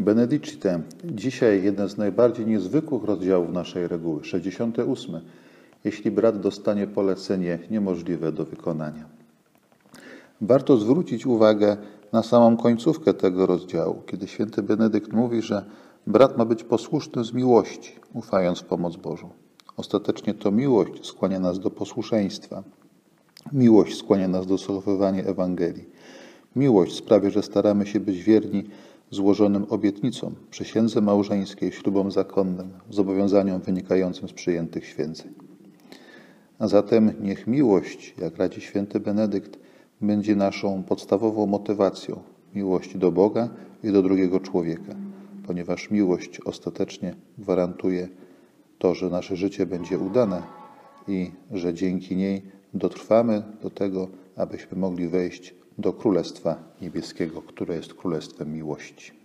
Benedicite. Dzisiaj jeden z najbardziej niezwykłych rozdziałów naszej reguły, 68. Jeśli brat dostanie polecenie niemożliwe do wykonania. Warto zwrócić uwagę na samą końcówkę tego rozdziału, kiedy święty Benedykt mówi, że brat ma być posłuszny z miłości, ufając w pomoc Bożą. Ostatecznie to miłość skłania nas do posłuszeństwa. Miłość skłania nas do zachowywania Ewangelii. Miłość sprawia, że staramy się być wierni złożonym obietnicom, przysiędze małżeńskiej, ślubom zakonnym, zobowiązaniom wynikającym z przyjętych święceń. A zatem niech miłość, jak radzi święty Benedykt, będzie naszą podstawową motywacją miłość do Boga i do drugiego człowieka, ponieważ miłość ostatecznie gwarantuje to, że nasze życie będzie udane i że dzięki niej dotrwamy do tego, abyśmy mogli wejść do Królestwa Niebieskiego, które jest Królestwem miłości.